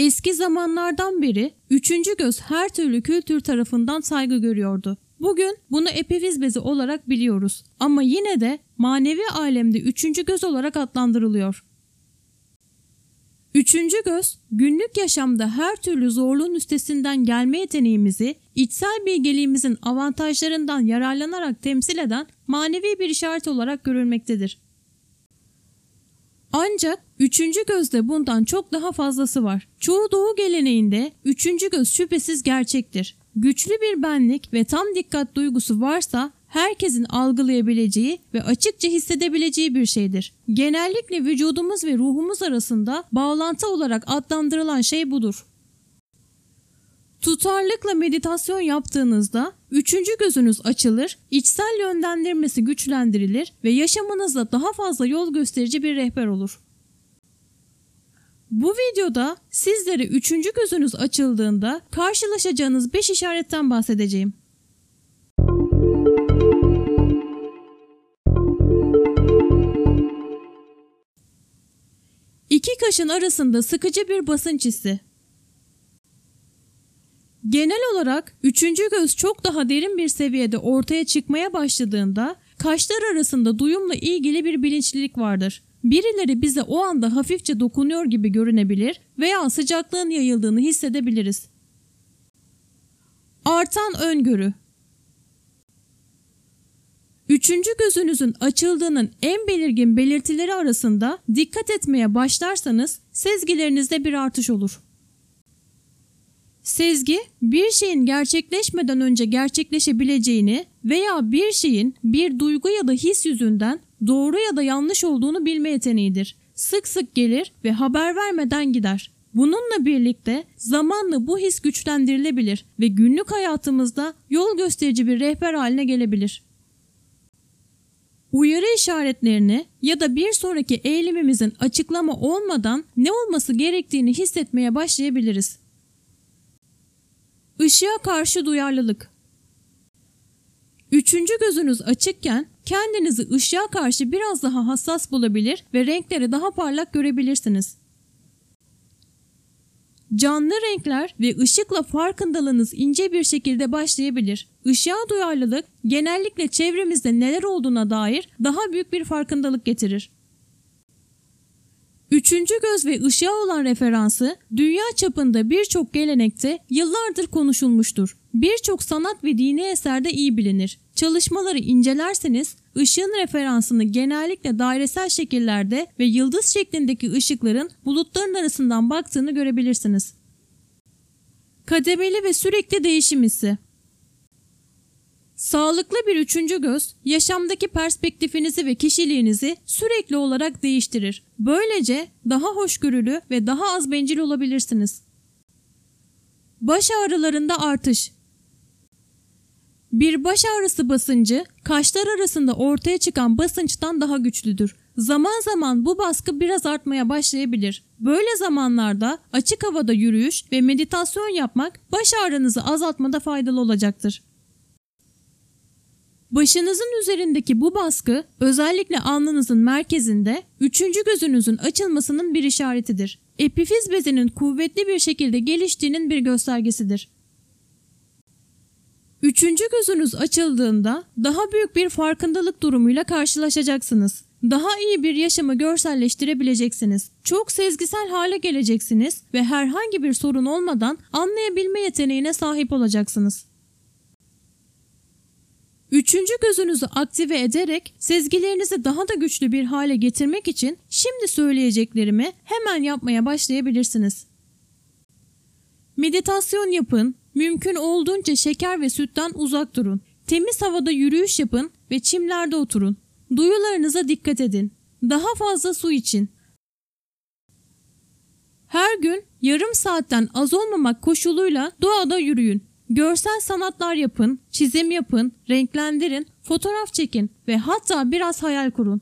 Eski zamanlardan beri üçüncü göz her türlü kültür tarafından saygı görüyordu. Bugün bunu epifiz bezi olarak biliyoruz ama yine de manevi alemde üçüncü göz olarak adlandırılıyor. Üçüncü göz, günlük yaşamda her türlü zorluğun üstesinden gelme yeteneğimizi, içsel bilgeliğimizin avantajlarından yararlanarak temsil eden manevi bir işaret olarak görülmektedir. Ancak üçüncü gözde bundan çok daha fazlası var. Çoğu doğu geleneğinde üçüncü göz şüphesiz gerçektir. Güçlü bir benlik ve tam dikkat duygusu varsa herkesin algılayabileceği ve açıkça hissedebileceği bir şeydir. Genellikle vücudumuz ve ruhumuz arasında bağlantı olarak adlandırılan şey budur. Tutarlıkla meditasyon yaptığınızda üçüncü gözünüz açılır, içsel yönlendirmesi güçlendirilir ve yaşamınızda daha fazla yol gösterici bir rehber olur. Bu videoda sizlere üçüncü gözünüz açıldığında karşılaşacağınız 5 işaretten bahsedeceğim. İki kaşın arasında sıkıcı bir basınç hissi. Genel olarak üçüncü göz çok daha derin bir seviyede ortaya çıkmaya başladığında kaşlar arasında duyumla ilgili bir bilinçlilik vardır. Birileri bize o anda hafifçe dokunuyor gibi görünebilir veya sıcaklığın yayıldığını hissedebiliriz. Artan öngörü Üçüncü gözünüzün açıldığının en belirgin belirtileri arasında dikkat etmeye başlarsanız sezgilerinizde bir artış olur. Sezgi bir şeyin gerçekleşmeden önce gerçekleşebileceğini veya bir şeyin bir duygu ya da his yüzünden doğru ya da yanlış olduğunu bilme yeteneğidir. Sık sık gelir ve haber vermeden gider. Bununla birlikte zamanla bu his güçlendirilebilir ve günlük hayatımızda yol gösterici bir rehber haline gelebilir. Uyarı işaretlerini ya da bir sonraki eylemimizin açıklama olmadan ne olması gerektiğini hissetmeye başlayabiliriz. Işığa karşı duyarlılık Üçüncü gözünüz açıkken kendinizi ışığa karşı biraz daha hassas bulabilir ve renkleri daha parlak görebilirsiniz. Canlı renkler ve ışıkla farkındalığınız ince bir şekilde başlayabilir. Işığa duyarlılık genellikle çevremizde neler olduğuna dair daha büyük bir farkındalık getirir. Üçüncü göz ve ışığa olan referansı dünya çapında birçok gelenekte yıllardır konuşulmuştur. Birçok sanat ve dini eserde iyi bilinir. Çalışmaları incelerseniz ışığın referansını genellikle dairesel şekillerde ve yıldız şeklindeki ışıkların bulutların arasından baktığını görebilirsiniz. Kademeli ve sürekli değişim hissi Sağlıklı bir üçüncü göz, yaşamdaki perspektifinizi ve kişiliğinizi sürekli olarak değiştirir. Böylece daha hoşgörülü ve daha az bencil olabilirsiniz. Baş ağrılarında artış Bir baş ağrısı basıncı, kaşlar arasında ortaya çıkan basınçtan daha güçlüdür. Zaman zaman bu baskı biraz artmaya başlayabilir. Böyle zamanlarda açık havada yürüyüş ve meditasyon yapmak baş ağrınızı azaltmada faydalı olacaktır. Başınızın üzerindeki bu baskı özellikle alnınızın merkezinde üçüncü gözünüzün açılmasının bir işaretidir. Epifiz bezinin kuvvetli bir şekilde geliştiğinin bir göstergesidir. Üçüncü gözünüz açıldığında daha büyük bir farkındalık durumuyla karşılaşacaksınız. Daha iyi bir yaşamı görselleştirebileceksiniz. Çok sezgisel hale geleceksiniz ve herhangi bir sorun olmadan anlayabilme yeteneğine sahip olacaksınız. Üçüncü gözünüzü aktive ederek sezgilerinizi daha da güçlü bir hale getirmek için şimdi söyleyeceklerimi hemen yapmaya başlayabilirsiniz. Meditasyon yapın, mümkün olduğunca şeker ve sütten uzak durun. Temiz havada yürüyüş yapın ve çimlerde oturun. Duyularınıza dikkat edin. Daha fazla su için. Her gün yarım saatten az olmamak koşuluyla doğada yürüyün. Görsel sanatlar yapın, çizim yapın, renklendirin, fotoğraf çekin ve hatta biraz hayal kurun.